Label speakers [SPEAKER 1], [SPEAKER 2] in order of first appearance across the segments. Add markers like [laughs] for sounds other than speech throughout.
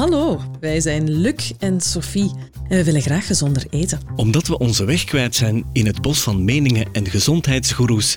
[SPEAKER 1] Hallo, wij zijn Luc en Sophie en we willen graag gezonder eten.
[SPEAKER 2] Omdat we onze weg kwijt zijn in het bos van meningen en gezondheidsgoeroes,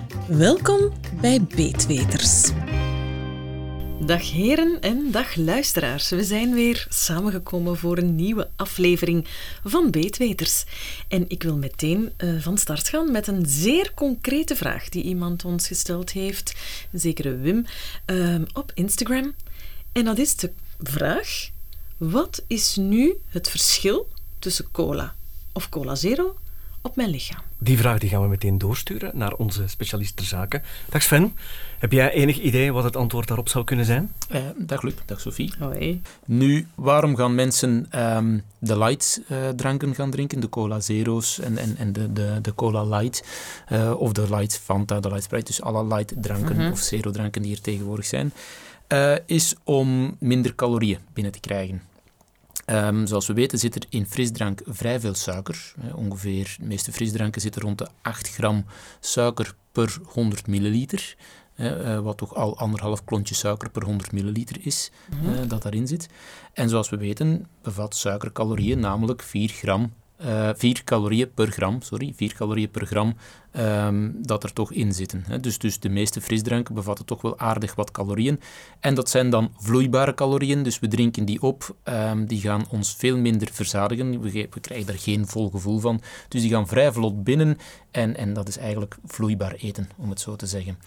[SPEAKER 1] Welkom bij Beetweters. Dag heren en dag luisteraars. We zijn weer samengekomen voor een nieuwe aflevering van Beetweters. En ik wil meteen uh, van start gaan met een zeer concrete vraag die iemand ons gesteld heeft, zekere Wim, uh, op Instagram. En dat is de vraag: wat is nu het verschil tussen cola of cola zero op mijn lichaam?
[SPEAKER 2] Die vraag die gaan we meteen doorsturen naar onze specialist ter zaken. Dag Sven, heb jij enig idee wat het antwoord daarop zou kunnen zijn?
[SPEAKER 3] Uh, dag Luc, dag Sophie.
[SPEAKER 1] Hoi.
[SPEAKER 3] Nu, waarom gaan mensen um, de light uh, dranken gaan drinken, de cola zero's en, en, en de, de, de cola light, uh, of de light Fanta, de light Sprite, dus alle light dranken mm -hmm. of zero dranken die er tegenwoordig zijn, is om minder calorieën binnen te krijgen. Um, zoals we weten zit er in frisdrank vrij veel suiker. Ongeveer, de meeste frisdranken zitten rond de 8 gram suiker per 100 milliliter. Uh, wat toch al anderhalf klontje suiker per 100 milliliter is, mm -hmm. dat daarin zit. En zoals we weten bevat suiker calorieën, namelijk 4 gram uh, eh, 4 calorieën per gram, sorry, 4 calorieën per gram um, dat er toch in zitten. Hè. Dus, dus de meeste frisdranken bevatten toch wel aardig wat calorieën. En dat zijn dan vloeibare calorieën, dus we drinken die op. Um, die gaan ons veel minder verzadigen. We, we, krijgen daar geen vol gevoel van. Dus die gaan vrij vlot binnen en, en dat is eigenlijk vloeibaar eten, om het zo te zeggen.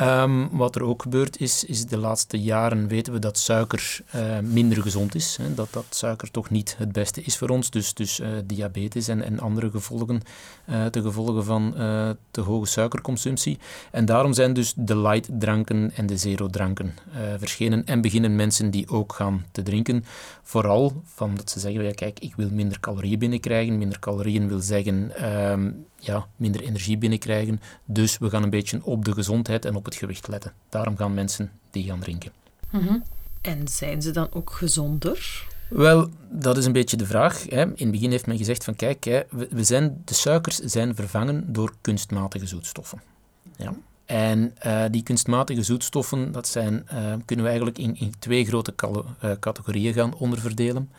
[SPEAKER 3] Um, wat er ook gebeurt is, is de laatste jaren weten we dat suiker uh, minder gezond is. Hè, dat, dat suiker toch niet het beste is voor ons. Dus, dus uh, diabetes en, en andere gevolgen, uh, de gevolgen van te hoge suikerconsumptie. En daarom zijn dus de light dranken en de zero dranken verschenen. En beginnen mensen die ook gaan te drinken. Vooral van dat ze zeggen, ja, kijk, ik wil minder calorieën binnenkrijgen. Minder calorieën wil zeggen... Um, ja, minder energie binnenkrijgen. Dus we gaan een beetje op de gezondheid en op het gewicht letten. Daarom gaan mensen die gaan drinken.
[SPEAKER 1] Mm -hmm. En zijn ze dan ook gezonder?
[SPEAKER 3] Wel, dat is een beetje de vraag. Hè. In het begin heeft men gezegd van kijk, hè, we zijn, de suikers zijn vervangen door kunstmatige zoetstoffen. Ja. En uh, die kunstmatige zoetstoffen, dat zijn, uh, kunnen we eigenlijk in, in twee grote uh, categorieën gaan onderverdelen.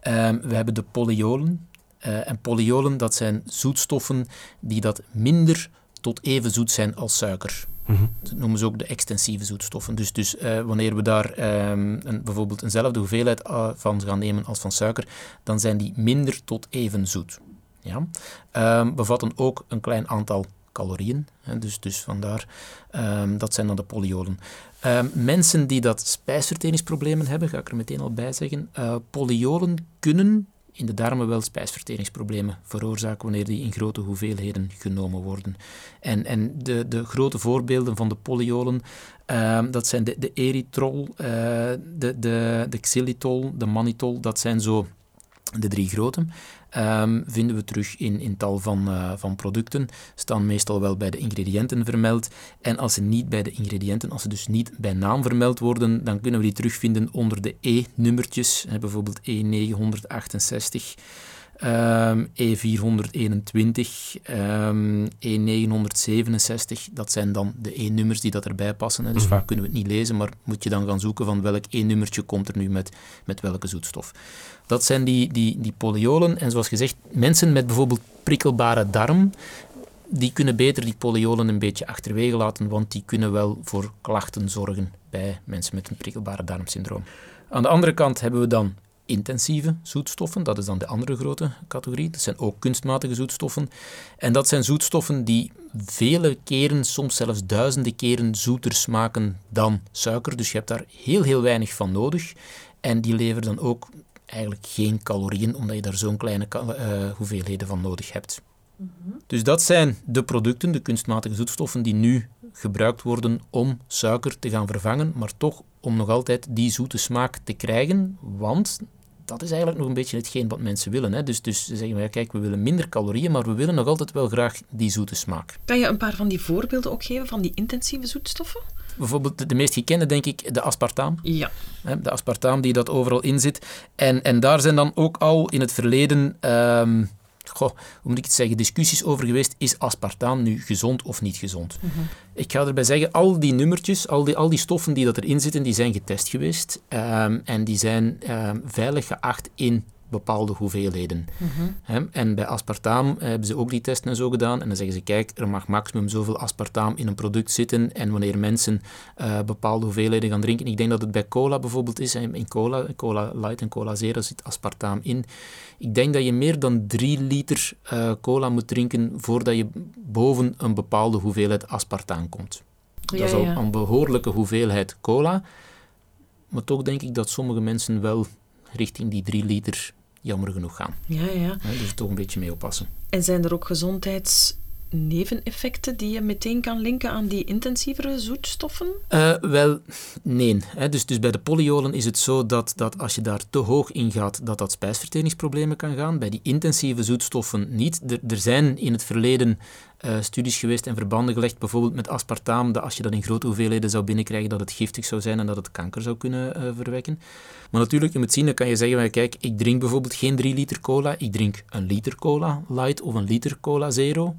[SPEAKER 3] Ehm, we hebben de polyolen, uh, en polyolen, dat zijn zoetstoffen die dat minder tot even zoet zijn als suiker. Mm -hmm. Dat noemen ze ook de extensieve zoetstoffen. Dus, dus uh, wanneer we daar um, een, bijvoorbeeld eenzelfde hoeveelheid uh, van gaan nemen als van suiker, dan zijn die minder tot even zoet. Ja? Um, bevatten ook een klein aantal calorieën. Hè, dus, dus vandaar, um, dat zijn dan de polyolen. mensen die dat spijsverteringsproblemen hebben, ga ik er meteen al bij zeggen, polyolen kunnen in de darmen wel spijsverteringsproblemen veroorzaken wanneer die in grote hoeveelheden genomen worden. En, en de, de grote voorbeelden van de polyolen, uh, dat zijn de, de erytrol, uh, de, de, de xylitol, de mannitol, dat zijn zo de drie grote um, vinden we terug in, in tal van, uh, van producten. Staan meestal wel bij de ingrediënten vermeld. En als ze niet bij de ingrediënten, als ze dus niet bij naam vermeld worden, dan kunnen we die terugvinden onder de E-nummertjes. Bijvoorbeeld E968. Um, E421, um, E967, dat zijn dan de E-nummers die dat erbij passen. Hè. Dus mhm. vaak kunnen we het niet lezen, maar moet je dan gaan zoeken van welk E-nummertje komt er nu met, met welke zoetstof. Dat zijn die, die, die polyolen. En zoals gezegd, mensen met bijvoorbeeld prikkelbare darm, die kunnen beter die polyolen een beetje achterwege laten, want die kunnen wel voor klachten zorgen bij mensen met een prikkelbare darmsyndroom. Aan de andere kant hebben we dan intensieve zoetstoffen. Dat is dan de andere grote categorie. Dat zijn ook kunstmatige zoetstoffen. En dat zijn zoetstoffen die vele keren, soms zelfs duizenden keren zoeter smaken dan suiker. Dus je hebt daar heel, heel weinig van nodig. En die leveren dan ook eigenlijk geen calorieën, omdat je daar zo'n kleine uh, hoeveelheden van nodig hebt. Mm -hmm. Dus dat zijn de producten, de kunstmatige zoetstoffen, die nu gebruikt worden om suiker te gaan vervangen, maar toch om nog altijd die zoete smaak te krijgen, want dat is eigenlijk nog een beetje hetgeen wat mensen willen. Hè. Dus, dus ze zeggen, ja, kijk, we willen minder calorieën, maar we willen nog altijd wel graag die zoete smaak.
[SPEAKER 1] Kan je een paar van die voorbeelden ook geven van die intensieve zoetstoffen?
[SPEAKER 3] Bijvoorbeeld de meest gekende, denk ik, de aspartaam.
[SPEAKER 1] Ja.
[SPEAKER 3] De aspartaam die dat overal in zit. En, en daar zijn dan ook al in het verleden... Um, goh, hoe moet ik het zeggen, discussies over geweest, is aspartaam nu gezond of niet gezond? Mm -hmm. Ik ga erbij zeggen, al die nummertjes, al die, al die stoffen die dat erin zitten, die zijn getest geweest um, en die zijn um, veilig geacht in bepaalde hoeveelheden. Mm En bij aspartaam hebben ze ook die testen en zo gedaan. En dan zeggen ze, kijk, er mag maximum zoveel aspartaam in een product zitten. En wanneer mensen uh, bepaalde hoeveelheden gaan drinken, ik denk dat het bij cola bijvoorbeeld is, in cola, cola light en cola zero zit aspartaam in. Ik denk dat je meer dan 3 liter uh, cola moet drinken voordat je boven een bepaalde hoeveelheid aspartaam komt. Ja, dat is al ja. een behoorlijke hoeveelheid cola. Maar toch denk ik dat sommige mensen wel richting die 3 liter jammer genoeg gaan.
[SPEAKER 1] Ja, ja.
[SPEAKER 3] dus toch een beetje mee oppassen.
[SPEAKER 1] En zijn er ook gezondheidsneveneffecten die je meteen kan linken aan die intensievere zoetstoffen?
[SPEAKER 3] Uh, wel, nee. Dus, dus bij de polyolen is het zo dat, dat als je daar te hoog in gaat, dat dat spijsverteringsproblemen kan gaan. Bij die intensieve zoetstoffen niet. Er, er zijn in het verleden uh, studies geweest en verbanden gelegd, bijvoorbeeld met aspartaam, dat als je dat in grote hoeveelheden zou binnenkrijgen, dat het giftig zou zijn en dat het kanker zou kunnen uh, verwekken. Maar natuurlijk, je moet zien, dan kan je zeggen, kijk, ik drink bijvoorbeeld geen 3 liter cola, ik drink een liter cola light of een liter cola zero.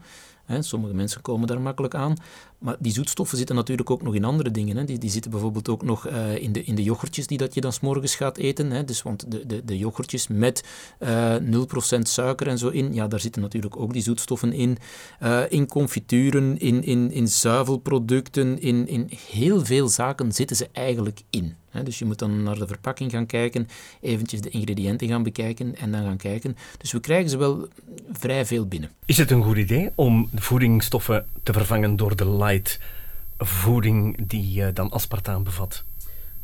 [SPEAKER 3] Sommige mensen komen daar makkelijk aan. Maar die zoetstoffen zitten natuurlijk ook nog in andere dingen. Hè. Die, die zitten bijvoorbeeld ook nog uh, in, de, in de yoghurtjes die dat je dan s'morgens gaat eten. Hè. Dus, want de, de, de yoghurtjes met uh, 0% suiker en zo in, ja, daar zitten natuurlijk ook die zoetstoffen in. Uh, in confituren, in, in, in zuivelproducten, in, in heel veel zaken zitten ze eigenlijk in. Hè. Dus je moet dan naar de verpakking gaan kijken, eventjes de ingrediënten gaan bekijken en dan gaan kijken. Dus we krijgen ze wel vrij veel binnen.
[SPEAKER 2] Is het een goed idee om voedingsstoffen te vervangen door de light voeding die uh, dan aspartaam bevat?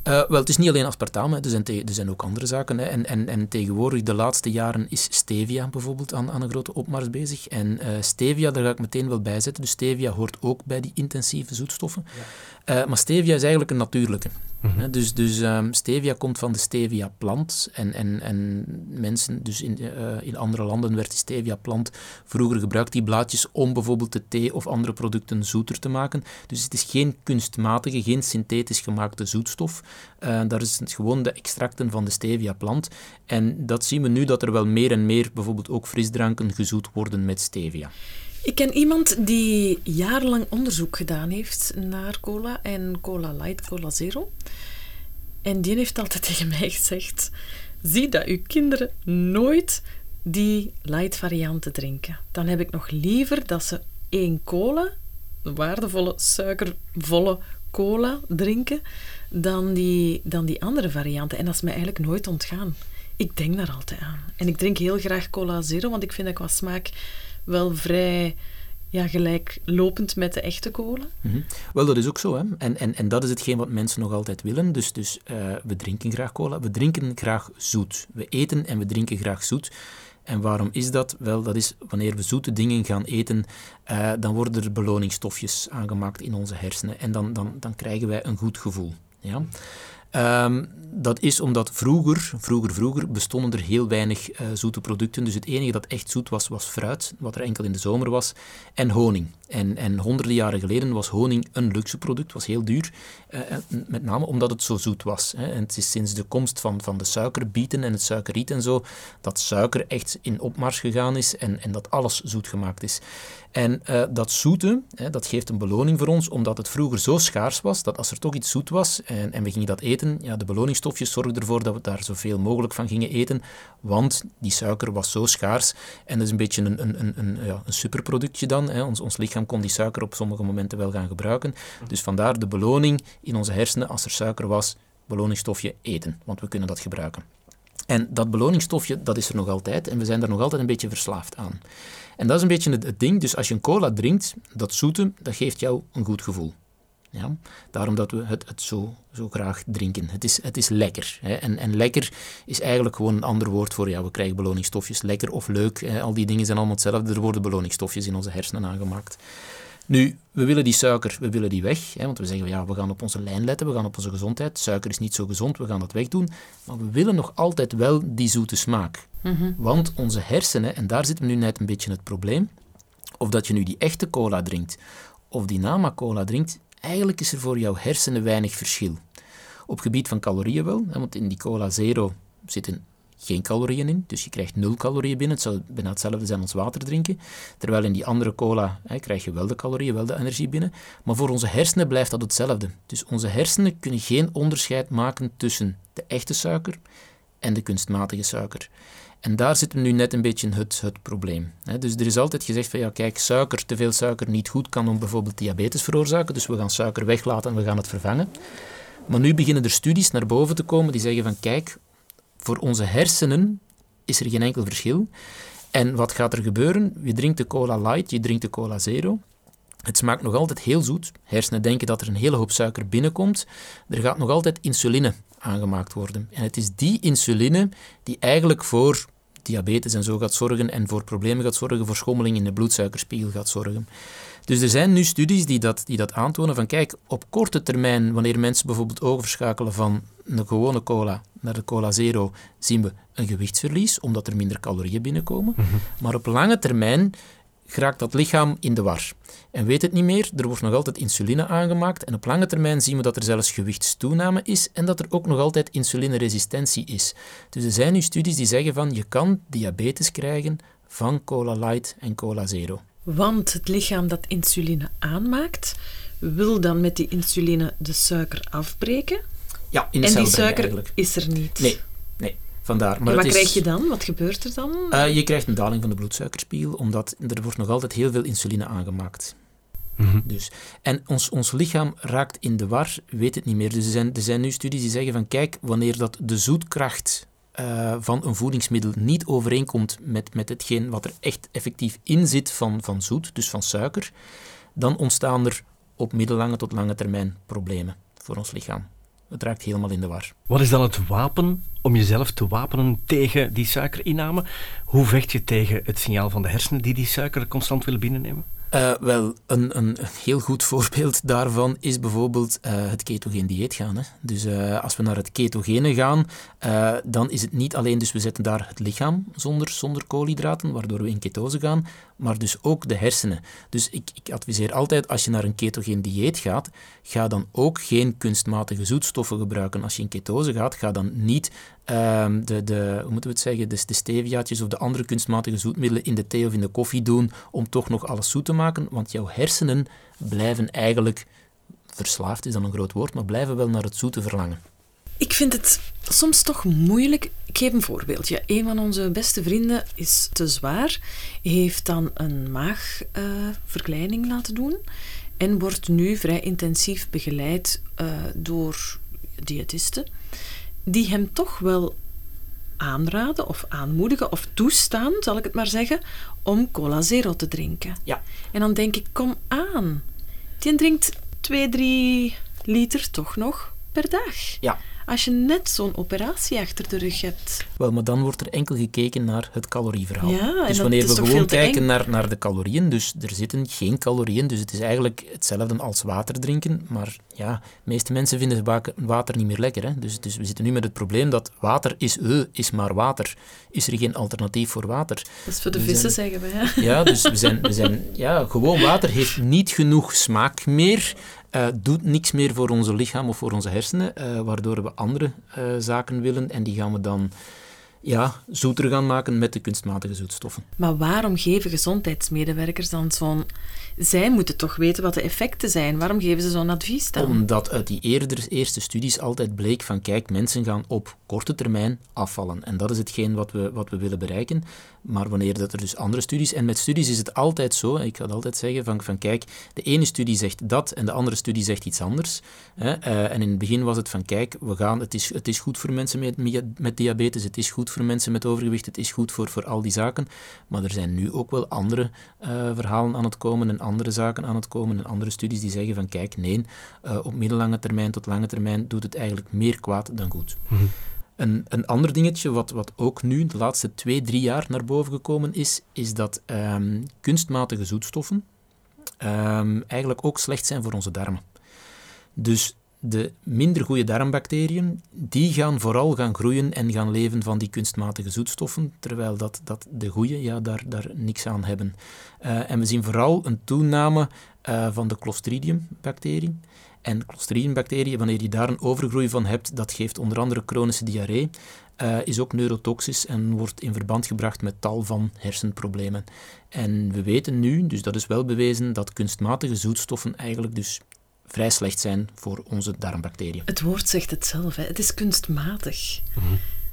[SPEAKER 3] Uh, wel, het is niet alleen aspartaam, hè. Er, zijn er zijn ook andere zaken. Hè. En, en, en tegenwoordig, de laatste jaren, is stevia bijvoorbeeld aan, aan een grote opmars bezig. En uh, stevia, daar ga ik meteen wel bij zetten. Dus stevia hoort ook bij die intensieve zoetstoffen. Uh, maar stevia is eigenlijk een natuurlijke. Mm-hmm. Dus, dus um, stevia komt van de stevia-plant. En, en, en mensen, dus in, uh, in andere landen werd die stevia-plant vroeger gebruikt, die blaadjes, om bijvoorbeeld de thee of andere producten zoeter te maken. Dus het is geen kunstmatige, geen synthetisch gemaakte zoetstof. Uh, daar is het gewoon de extracten van de stevia-plant. En dat zien we nu dat er wel meer en meer, bijvoorbeeld ook frisdranken, gezoet worden met stevia.
[SPEAKER 1] Ik ken iemand die jarenlang onderzoek gedaan heeft naar cola en cola light, cola zero. En die heeft altijd [laughs] tegen mij gezegd: zie dat uw kinderen nooit die light varianten drinken. Dan heb ik nog liever dat ze één cola, waardevolle, suikervolle cola drinken, dan die, dan die andere varianten. En dat is mij eigenlijk nooit ontgaan. Ik denk daar altijd aan. En ik drink heel graag cola zero, want ik vind dat qua smaak wel vrij ja, gelijklopend met de echte kolen.
[SPEAKER 3] Mm -hmm. Wel, dat is ook zo. Hè? En, en, en dat is hetgeen wat mensen nog altijd willen. Dus, dus uh, we drinken graag cola. We drinken graag zoet. We eten en we drinken graag zoet. En waarom is dat? Wel, dat is wanneer we zoete dingen gaan eten, uh, dan worden er beloningsstofjes aangemaakt in onze hersenen. En dan, dan, dan krijgen wij een goed gevoel. Ja? Um, dat is omdat vroeger, vroeger, vroeger bestonden er heel weinig uh, zoete producten. Dus het enige dat echt zoet was, was fruit, wat er enkel in de zomer was, en honing. En, en honderden jaren geleden was honing een luxe product, was heel duur. Uh, met name omdat het zo zoet was. Hè. En het is sinds de komst van, van de suikerbieten en het suikerriet en zo, dat suiker echt in opmars gegaan is en, en dat alles zoet gemaakt is. En uh, dat zoete, hè, dat geeft een beloning voor ons, omdat het vroeger zo schaars was, dat als er toch iets zoet was en, en we gingen dat eten, ja, de beloningsstofjes zorgden ervoor dat we daar zoveel mogelijk van gingen eten, want die suiker was zo schaars. En dat is een beetje een, een, een, een superproductje dan. Hè. Ons, ons lichaam kon die suiker op sommige momenten wel gaan gebruiken. Dus vandaar de beloning in onze hersenen, als er suiker was, beloningsstofje eten, want we kunnen dat gebruiken. En dat beloningsstofje, dat is er nog altijd en we zijn daar nog altijd een beetje verslaafd aan. En dat is een beetje het, het ding. Dus als je een cola drinkt, dat zoete, dat geeft jou een goed gevoel. Ja? Daarom dat we het, het zo, zo graag drinken. Het is, het is lekker. Hè? En, en lekker is eigenlijk gewoon een ander woord voor, ja, we krijgen beloningsstofjes. Lekker of leuk, hè? al die dingen zijn allemaal hetzelfde. Er worden beloningsstofjes in onze hersenen aangemaakt. Nu, we willen die suiker, we willen die weg, hè, want we zeggen, ja, we gaan op onze lijn letten, we gaan op onze gezondheid. Suiker is niet zo gezond, we gaan dat wegdoen. Maar we willen nog altijd wel die zoete smaak. Want onze hersenen, en daar zit nu net een beetje het probleem, of dat je nu die echte cola drinkt, of die nama cola drinkt, eigenlijk is er voor jouw hersenen weinig verschil. Op gebied van calorieën wel, want in die cola zero zitten geen calorieën in, dus je krijgt nul calorieën binnen. Het zou bijna hetzelfde zijn als water drinken. Terwijl in die andere cola hè, krijg je wel de calorieën, wel de energie binnen. Maar voor onze hersenen blijft dat hetzelfde. Dus onze hersenen kunnen geen onderscheid maken tussen de echte suiker en de kunstmatige suiker. En daar zit nu net een beetje het, het probleem. Dus er is altijd gezegd van ja, kijk, suiker, te veel suiker niet goed kan om bijvoorbeeld diabetes veroorzaken. Dus we gaan suiker weglaten en we gaan het vervangen. Maar nu beginnen er studies naar boven te komen die zeggen van kijk, voor onze hersenen is er geen enkel verschil. En wat gaat er gebeuren? Je drinkt de cola light, je drinkt de cola zero. Het smaakt nog altijd heel zoet. Hersenen denken dat er een hele hoop suiker binnenkomt. Er gaat nog altijd insuline aangemaakt worden. En het is die insuline die eigenlijk voor diabetes en zo gaat zorgen en voor problemen gaat zorgen, voor schommeling in de bloedsuikerspiegel gaat zorgen. Dus er zijn nu studies die dat, die dat aantonen van kijk, op korte termijn, wanneer mensen bijvoorbeeld overschakelen van een gewone cola naar de cola zero, zien we een gewichtsverlies, omdat er minder calorieën binnenkomen. Maar op lange termijn geraakt dat lichaam in de war. En weet het niet meer, er wordt nog altijd insuline aangemaakt en op lange termijn zien we dat er zelfs gewichtstoename is en dat er ook nog altijd insulineresistentie is. Dus er zijn nu studies die zeggen van je kan diabetes krijgen van cola light en cola zero.
[SPEAKER 1] Want het lichaam dat insuline aanmaakt, wil dan met die insuline de suiker afbreken.
[SPEAKER 3] Ja, in de
[SPEAKER 1] en die suiker
[SPEAKER 3] eigenlijk.
[SPEAKER 1] is er niet.
[SPEAKER 3] Nee, nee, vandaar. Maar
[SPEAKER 1] en wat
[SPEAKER 3] is-
[SPEAKER 1] krijg je dan? Wat gebeurt er dan?
[SPEAKER 3] Eh, je krijgt een daling van de bloedsuikerspiegel, omdat er wordt nog altijd heel veel insuline aangemaakt.
[SPEAKER 2] Mhm.
[SPEAKER 3] Dus, en ons, ons lichaam raakt in de war, weet het niet meer. Dus er zijn, er zijn nu studies die zeggen van kijk, wanneer dat de zoetkracht eh, van een voedingsmiddel niet overeenkomt met, met hetgeen wat er echt effectief in zit van, van zoet, dus van suiker, dan ontstaan er op middellange tot lange termijn problemen voor ons lichaam. Het raakt helemaal in de war.
[SPEAKER 2] Wat is dan het wapen om jezelf te wapenen tegen die suikerinname? Hoe vecht je tegen het signaal van de hersenen die die suiker constant willen binnennemen?
[SPEAKER 3] Eh, wel, een, een heel goed [laughs] voorbeeld daarvan is bijvoorbeeld eh, het ketogeen dieet gaan. Hè. Dus eh, als we naar het ketogene gaan, eh, dan is het niet alleen, dus we zetten daar het lichaam zonder, zonder koolhydraten, waardoor we in ketose gaan, maar dus ook de hersenen. Dus ik, ik adviseer altijd, als je naar een ketogeen dieet gaat, ga dan ook geen kunstmatige zoetstoffen gebruiken. Als je in ketose gaat, ga dan niet ehm, de, de, hoe moeten we het zeggen, de, de steviaatjes of de andere kunstmatige zoetmiddelen in de thee of in de koffie doen om toch nog alles zoet te maken, want jouw hersenen blijven eigenlijk, verslaafd is dan een groot woord, maar blijven wel naar het zoete verlangen.
[SPEAKER 1] Ik vind het soms toch moeilijk. Ik geef een voorbeeldje. Een van onze beste vrienden is te zwaar, heeft dan een maagverkleining laten doen en wordt nu vrij intensief begeleid eh, door diëtisten, die hem toch wel aanraden of aanmoedigen of toestaan, zal ik het maar zeggen, om cola zero te drinken.
[SPEAKER 3] Ja.
[SPEAKER 1] En dan denk ik, kom aan. Die drinkt 2, 3 liter toch nog per dag.
[SPEAKER 3] Ja.
[SPEAKER 1] Als je net zo'n operatie achter de rug hebt.
[SPEAKER 3] Wel, maar dan wordt er enkel gekeken naar het calorieverhaal.
[SPEAKER 1] Ja,
[SPEAKER 3] dus wanneer we gewoon kijken naar, naar de calorieën, dus er zitten geen calorieën, dus het is eigenlijk hetzelfde als water drinken. Maar ja, de meeste mensen vinden wa- water niet meer lekker. Hè? Dus, dus we zitten nu met het probleem dat water is, eh, is maar water. Is er geen alternatief voor water?
[SPEAKER 1] Dat is voor de
[SPEAKER 3] We
[SPEAKER 1] vissen,
[SPEAKER 3] zijn-
[SPEAKER 1] zeggen we. Hè?
[SPEAKER 3] Ja, dus we zijn, we zijn, ja, gewoon water heeft niet genoeg smaak meer, eh, doet niks meer voor onze lichaam of voor onze hersenen, eh, waardoor we andere zaken willen en die gaan we dan ja, zoeter gaan maken met de kunstmatige zoetstoffen.
[SPEAKER 1] Maar waarom geven gezondheidsmedewerkers dan zo'n... Zij moeten toch weten wat de effecten zijn. Waarom geven ze zo'n advies dan?
[SPEAKER 3] Omdat uit die eerder, eerste studies altijd bleek van kijk, mensen gaan op korte termijn afvallen. En dat is hetgeen wat we, wat we willen bereiken. Maar wanneer dat er dus andere studies... En met studies is het altijd zo, ik ga altijd zeggen, van, van kijk, de ene studie zegt dat en de andere studie zegt iets anders. Hè. Eh, en in het begin was het van kijk, we gaan, het, is, het is goed voor mensen met- met diabetes, het is goed voor mensen met overgewicht, het is goed voor, voor al die zaken. Maar er zijn nu ook wel andere eh, verhalen aan het komen en andere zaken aan het komen en andere studies die zeggen van kijk, nee, eh, op middellange termijn tot lange termijn doet het eigenlijk meer kwaad dan goed. Een, een ander dingetje wat, wat ook nu de laatste twee, drie jaar naar boven gekomen is, is dat ehm, kunstmatige zoetstoffen ehm, eigenlijk ook slecht zijn voor onze darmen. Dus de minder goede darmbacteriën, die gaan vooral gaan groeien en gaan leven van die kunstmatige zoetstoffen, terwijl dat, dat de goede ja, daar, daar niks aan hebben. Uh, en we zien vooral een toename uh, van de Clostridium-bacterie. En Clostridium-bacteriën, wanneer je daar een overgroei van hebt, dat geeft onder andere chronische diarree, uh, is ook neurotoxisch en wordt in verband gebracht met tal van hersenproblemen. En we weten nu, dus dat is wel bewezen, dat kunstmatige zoetstoffen eigenlijk dus vrij slecht zijn voor onze darmbacteriën.
[SPEAKER 1] Het woord zegt het zelf, hè. het is kunstmatig. Mhm.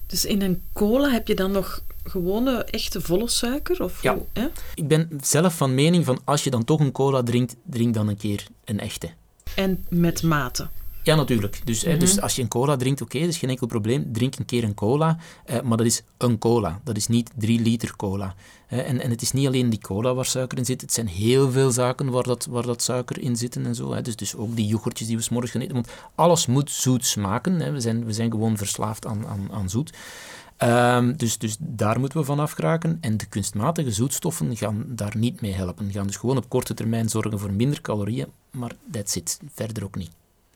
[SPEAKER 1] Dus in een cola heb je dan nog gewone, echte volle suiker? Of
[SPEAKER 3] ja. hè? Ik ben zelf van mening van als je dan toch een cola drinkt, drink dan een keer een echte.
[SPEAKER 1] En met mate.
[SPEAKER 3] Ja, natuurlijk. Dus, hè, dus mhm. als je een cola drinkt, oké, dat is geen enkel probleem. Drink een keer een cola, eh, maar dat is een cola. Dat is niet drie liter cola. En, en het is niet alleen die cola waar suiker in zit. Het zijn heel veel zaken waar dat, waar dat suiker in zit en zo. Hè. Dus, dus ook die yoghurtjes die we s'morgens gaan eten. Want alles moet zoet smaken. Hè. We, zijn, we zijn gewoon verslaafd aan, aan, aan zoet. Um, dus, dus daar moeten we van afgeraken. En de kunstmatige zoetstoffen gaan daar niet mee helpen. Gaan dus gewoon op korte termijn zorgen voor minder calorieën, maar dat zit verder ook niet.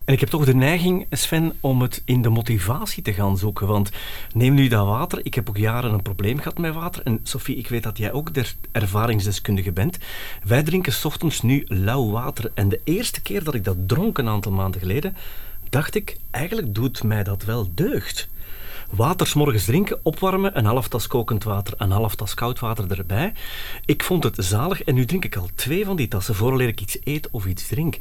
[SPEAKER 2] En ik heb toch de neiging, Sven, om het in de motivatie te gaan zoeken. Want neem nu dat water. Ik heb ook jaren een probleem gehad met water. En Sophie, ik weet dat jij ook de ervaringsdeskundige bent. Wij drinken s ochtends nu lauw water. En de eerste keer dat ik dat dronk, een aantal maanden geleden, dacht ik, eigenlijk doet mij dat wel deugd. Water morgens drinken, opwarmen, een half tas kokend water, een half tas koud water erbij. Ik vond het zalig en nu drink ik al twee van die tassen voordat ik iets eet of iets drink.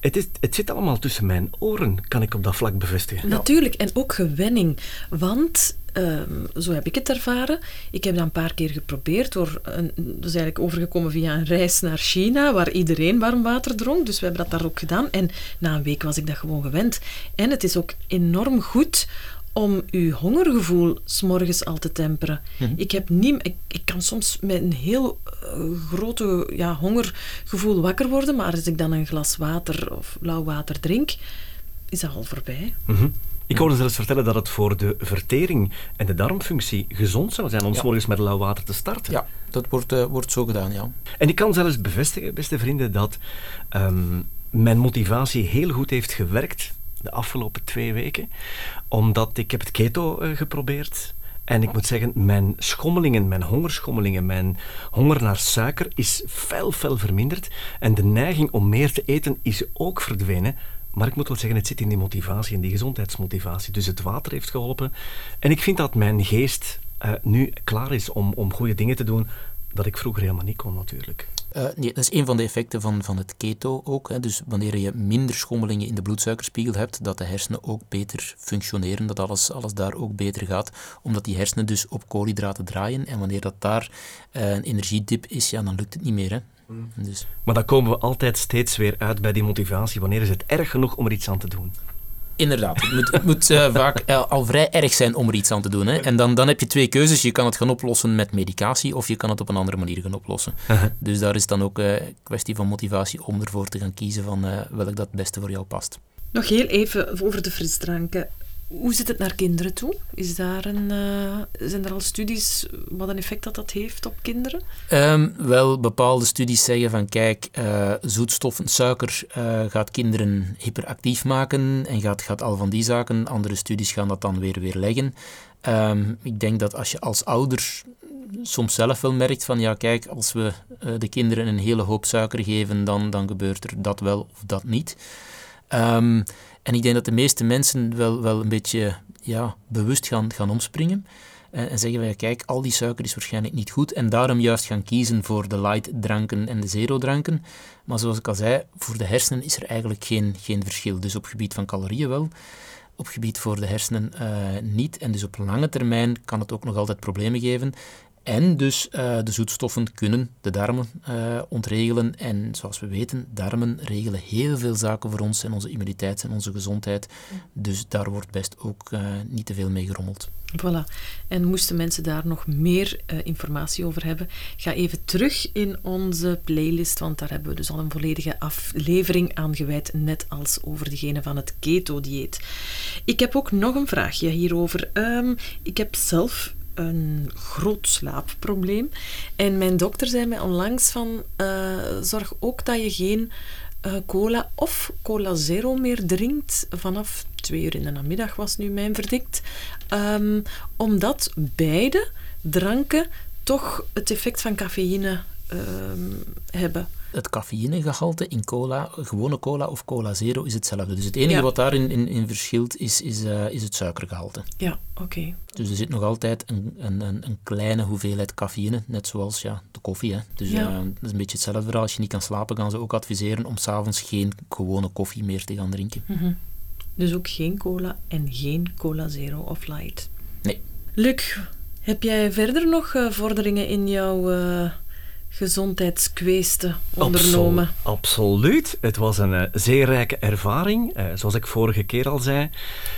[SPEAKER 2] Het, is, het zit allemaal tussen mijn oren, kan ik op dat vlak bevestigen.
[SPEAKER 1] Natuurlijk, en ook gewenning. Want Um, zo heb ik het ervaren. Ik heb dat een paar keer geprobeerd. Door een, is eigenlijk overgekomen via een reis naar China, waar iedereen warm water dronk. Dus we hebben dat daar ook gedaan. En na een week was ik dat gewoon gewend. En het is ook enorm goed om uw hongergevoel s'morgens al te temperen. Mhm. Ik, heb niet, ik, ik, kan soms met een heel uh, grote ja, hongergevoel wakker worden, maar als ik dan een glas water of lauw water drink, is dat al voorbij.
[SPEAKER 2] Mhm. Ik hoorde zelfs vertellen dat het voor de vertering en de darmfunctie gezond zou zijn om ja. morgens met lauw water te starten.
[SPEAKER 3] Ja, dat wordt, uh, wordt zo gedaan, ja.
[SPEAKER 2] En ik kan zelfs bevestigen, beste vrienden, dat um, mijn motivatie heel goed heeft gewerkt de afgelopen twee weken. Omdat ik heb het keto uh, geprobeerd. En ik moet zeggen, mijn schommelingen, mijn hongerschommelingen, mijn honger naar suiker is fel, fel verminderd. En de neiging om meer te eten is ook verdwenen. Maar ik moet wel zeggen, het zit in die motivatie, in die gezondheidsmotivatie. Dus het water heeft geholpen. En ik vind dat mijn geest uh, nu klaar is om, om goede dingen te doen, dat ik vroeger helemaal niet kon natuurlijk.
[SPEAKER 3] Uh, nee, dat is een van de effecten van, van het keto ook. Hè. Dus wanneer je minder schommelingen in de bloedsuikerspiegel hebt, dat de hersenen ook beter functioneren, dat alles, alles daar ook beter gaat, omdat die hersenen dus op koolhydraten draaien. En wanneer dat daar uh, een energiedip is, ja, dan lukt het niet meer. Hè.
[SPEAKER 2] Mm. Dus. Maar dan komen we altijd steeds weer uit bij die motivatie. Wanneer is het erg genoeg om er iets aan te doen?
[SPEAKER 3] Inderdaad, het moet, het moet uh, vaak uh, al vrij erg zijn om er iets aan te doen. Hè. En dan, dan heb je twee keuzes. Je kan het gaan oplossen met medicatie of je kan het op een andere manier gaan oplossen. Uh -huh. Dus daar is dan ook een uh, kwestie van motivatie om ervoor te gaan kiezen van welk dat het beste voor jou past.
[SPEAKER 1] Nog heel even over de frisdranken. Hoe zit het naar kinderen toe? Is daar een, uh, zijn er al studies wat een effect dat dat heeft op kinderen?
[SPEAKER 3] Um, wel, bepaalde studies zeggen van kijk, uh, zoetstoffen, suiker uh, gaat kinderen hyperactief maken en gaat, gaat al van die zaken. Andere studies gaan dat dan weer weerleggen. Um, ik denk dat als je als ouder soms zelf wel merkt van ja kijk, als we de kinderen een hele hoop suiker geven, dan, dan gebeurt er dat wel of dat niet. Um, en ik denk dat de meeste mensen wel, wel een beetje ja, bewust gaan, gaan omspringen. En, en zeggen wij, kijk, al die suiker is waarschijnlijk niet goed. En daarom juist gaan kiezen voor de light dranken en de zero dranken. Maar zoals ik al zei, voor de hersenen is er eigenlijk geen, geen verschil. Dus op gebied van calorieën wel op gebied voor de hersenen uh, niet. En dus op lange termijn kan het ook nog altijd problemen geven. En dus uh, de zoetstoffen kunnen de darmen uh, ontregelen. En zoals we weten, darmen regelen heel veel zaken voor ons en onze immuniteit en onze gezondheid. Dus daar wordt best ook uh, niet te veel mee gerommeld.
[SPEAKER 1] Voilà. En moesten mensen daar nog meer informatie over hebben, ga even terug in onze playlist, want daar hebben we dus al een volledige aflevering aan gewijd, net als over degene van het keto-dieet. Ik heb ook nog een vraagje hierover. Um, ik heb zelf een groot slaapprobleem. En mijn dokter zei mij onlangs van, uh, zorg ook dat je geen uh, cola of cola zero meer drinkt vanaf twee uur in de namiddag was nu mijn verdict. Um, omdat beide dranken toch het effect van cafeïne um, hebben
[SPEAKER 3] het cafeïnegehalte in cola, gewone cola of cola zero, is hetzelfde. Dus het enige wat daarin in, in verschilt is, is, uh, is het suikergehalte.
[SPEAKER 1] Ja, oké.
[SPEAKER 3] Dus er zit nog altijd een, een, een, kleine hoeveelheid cafeïne, net zoals ja, de koffie. Hè. Dus ja. uh, dat is een beetje hetzelfde verhaal. Als je niet kan slapen, gaan ze ook adviseren om s'avonds geen gewone koffie meer te gaan drinken. Mm -hmm.
[SPEAKER 1] Dus ook geen cola en geen cola zero of light?
[SPEAKER 3] Nee.
[SPEAKER 1] Luc, heb jij verder nog uh, vorderingen in jouw gezondheidskweesten ondernomen.
[SPEAKER 2] absoluut. Het was een uh, zeer rijke ervaring. Uh, zoals ik vorige keer al zei.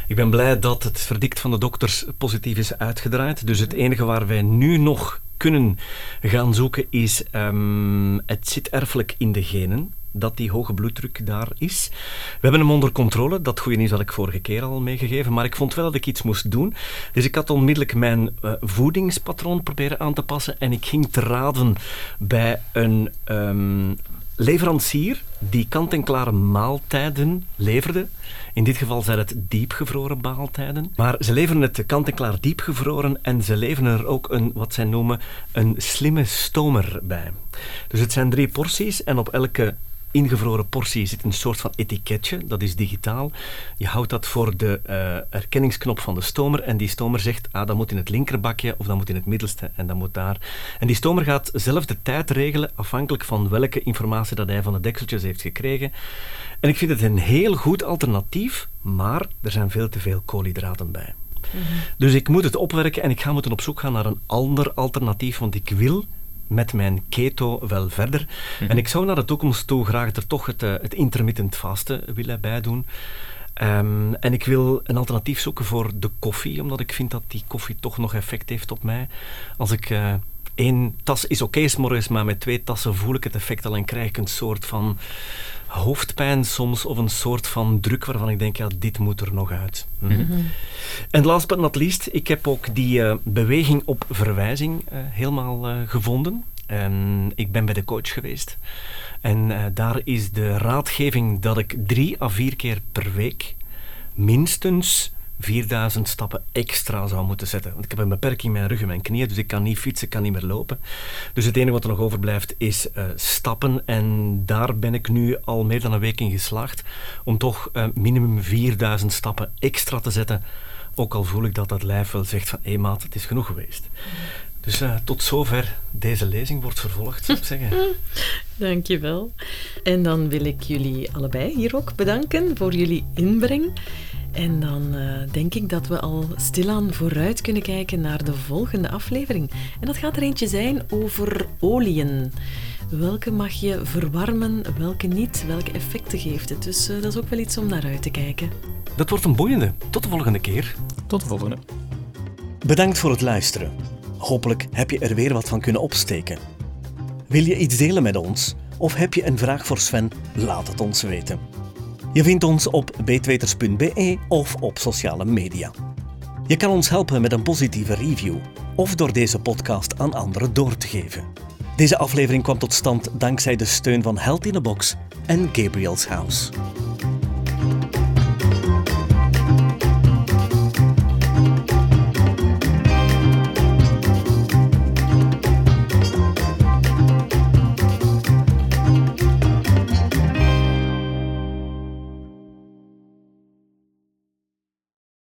[SPEAKER 2] Ik ben blij dat het verdict van de dokters positief is uitgedraaid. Dus het enige waar wij nu nog kunnen gaan zoeken is... Um, het zit erfelijk in de genen dat die hoge bloeddruk daar is. We hebben hem onder controle. Dat goede nieuws had ik vorige keer al meegegeven. Maar ik vond wel dat ik iets moest doen. Dus ik had onmiddellijk mijn uh, voedingspatroon proberen aan te passen. En ik ging te raden bij een um, leverancier die kant-en-klare maaltijden leverde. In dit geval zijn het diepgevroren maaltijden. Maar ze leveren het kant-en-klaar diepgevroren en ze leveren er ook een, wat zij noemen, een slimme stomer bij. Dus het zijn drie porties en op elke ingevroren portie zit een soort van etiketje, dat is digitaal. Je houdt dat voor de uh, herkenningsknop van de stomer en die stomer zegt, ah, dat moet in het linkerbakje of dat moet in het middelste en dat moet daar. En die stomer gaat zelf de tijd regelen afhankelijk van welke informatie dat hij van de dekseltjes heeft gekregen. En ik vind het een heel goed alternatief, maar er zijn veel te veel koolhydraten bij. Mhm. Dus ik moet het opwerken en ik ga moeten op zoek gaan naar een ander alternatief, want ik wil met mijn keto wel verder. Mhm. En ik zou naar de toekomst toe graag er toch het, uh, het intermittent vasten willen bijdoen. Um, en ik wil een alternatief zoeken voor de koffie, omdat ik vind dat die koffie toch nog effect heeft op mij. Als ik uh, één tas is oké okay, morgens, maar met twee tassen voel ik het effect al en krijg ik een soort van hoofdpijn soms of een soort van druk waarvan ik denk, ja, dit moet er nog uit. Hm. Mhm. En last but not least, ik heb ook die uh, beweging op verwijzing uh, helemaal uh, gevonden. En ik ben bij de coach geweest. En daar is de raadgeving dat ik drie à vier keer per week minstens 4000 stappen extra zou moeten zetten. Want ik heb een beperking in mijn rug en mijn knieën, dus ik kan niet fietsen, ik kan niet meer lopen. Dus het enige wat er nog overblijft is uh, stappen. En daar ben ik nu al meer dan een week in geslaagd om toch uh, minimum 4000 stappen extra te zetten. Ook al voel ik dat dat lijf wel zegt van, hé maat, het is genoeg geweest. Dus uh, tot zover deze lezing wordt vervolgd, zou ik zeggen. [laughs]
[SPEAKER 1] Dankjewel. En dan wil ik jullie allebei hier ook bedanken voor jullie inbreng. En dan uh, denk ik dat we al stilaan vooruit kunnen kijken naar de volgende aflevering. En dat gaat er eentje zijn over oliën. Welke mag je verwarmen, welke niet, welke effecten geeft het. Dus uh, dat is ook wel iets om naar uit te kijken.
[SPEAKER 2] Dat wordt een boeiende. Tot de volgende keer.
[SPEAKER 3] Tot de volgende.
[SPEAKER 2] Bedankt voor het luisteren. Hopelijk heb je er weer wat van kunnen opsteken. Wil je iets delen met ons? Of heb je een vraag voor Sven? Laat het ons weten. Je vindt ons op beetweters.be of op sociale media. Je kan ons helpen met een positieve review of door deze podcast aan anderen door te geven. Deze aflevering kwam tot stand dankzij de steun van Health in a Box en Gabriel's House.